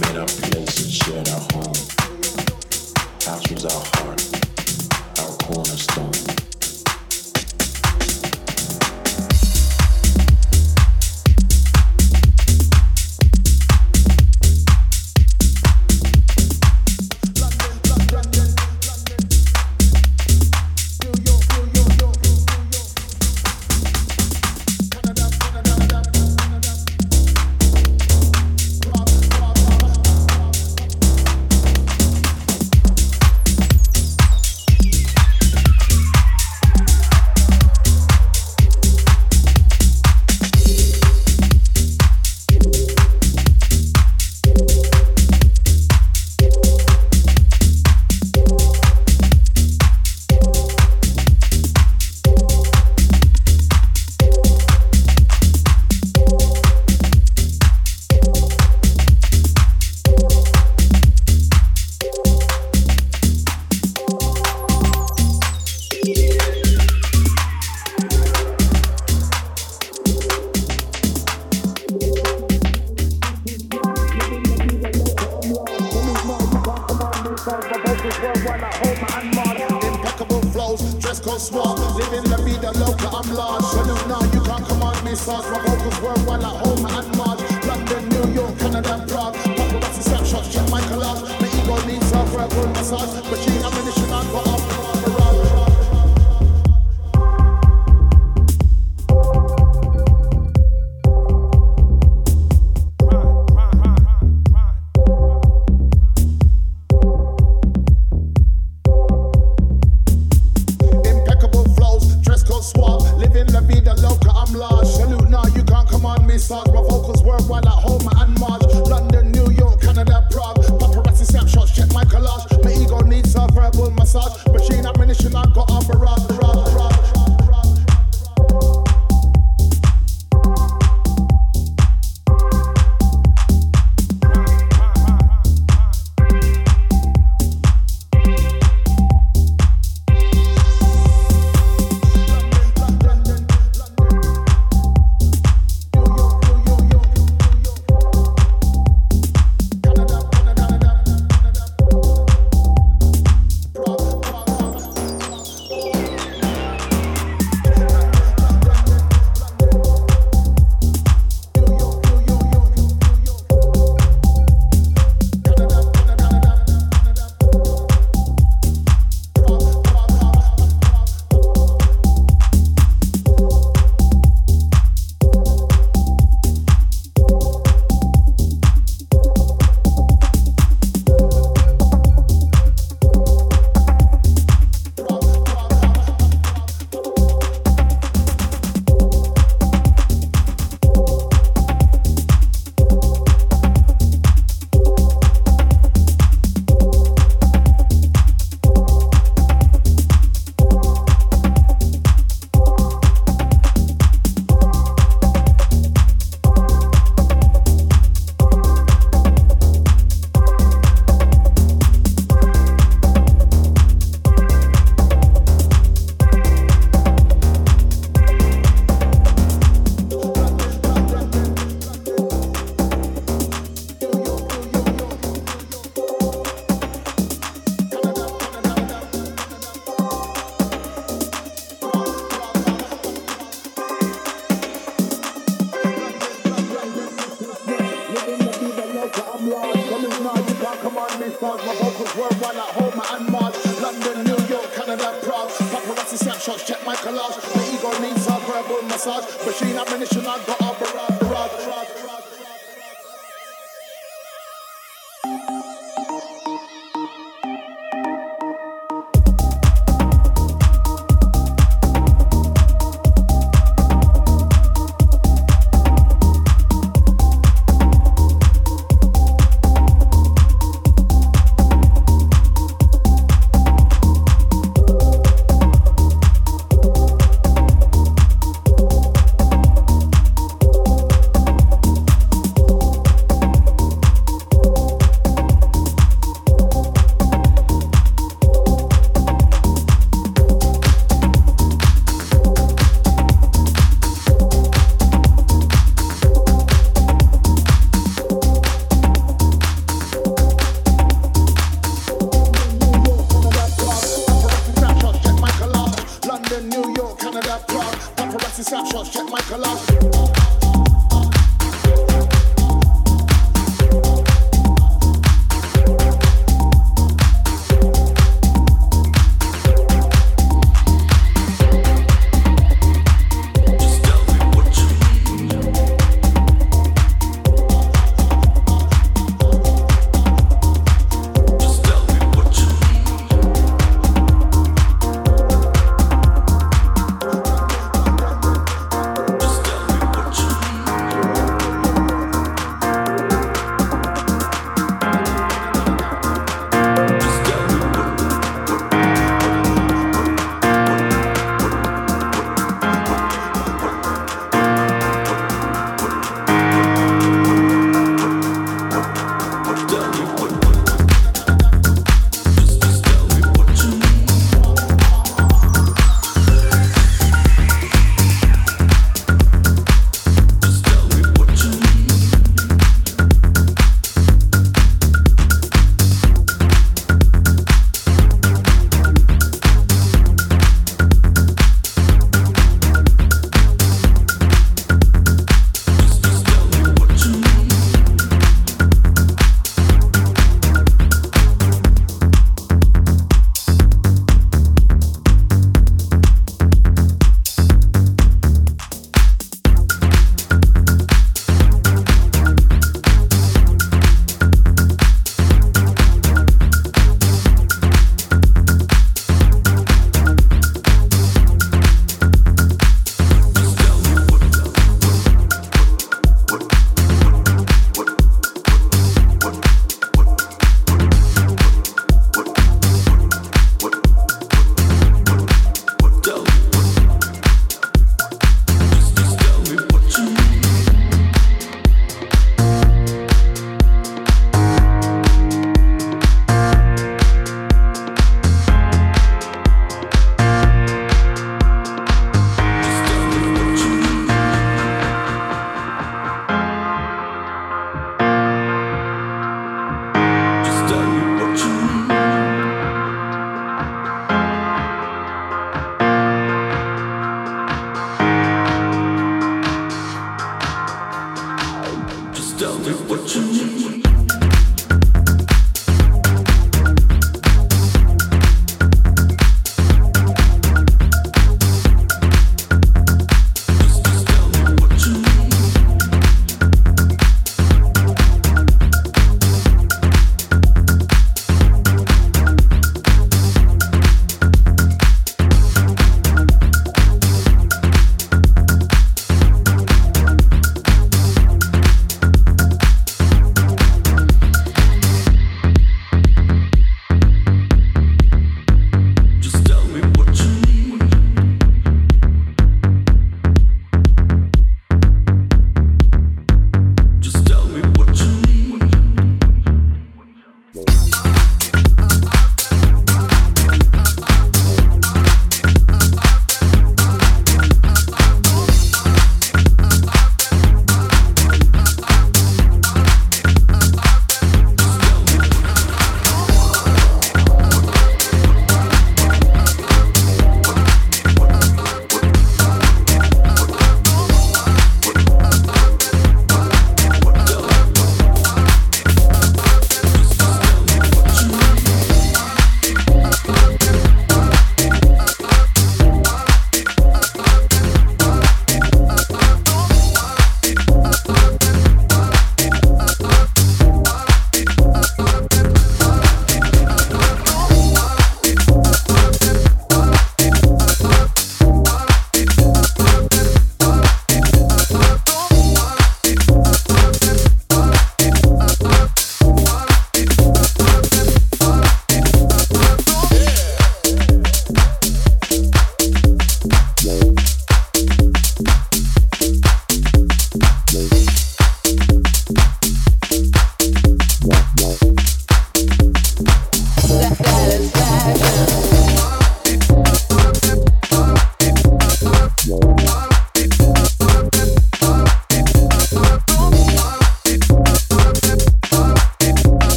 made our place and shared our home. House was our heart, our cornerstone.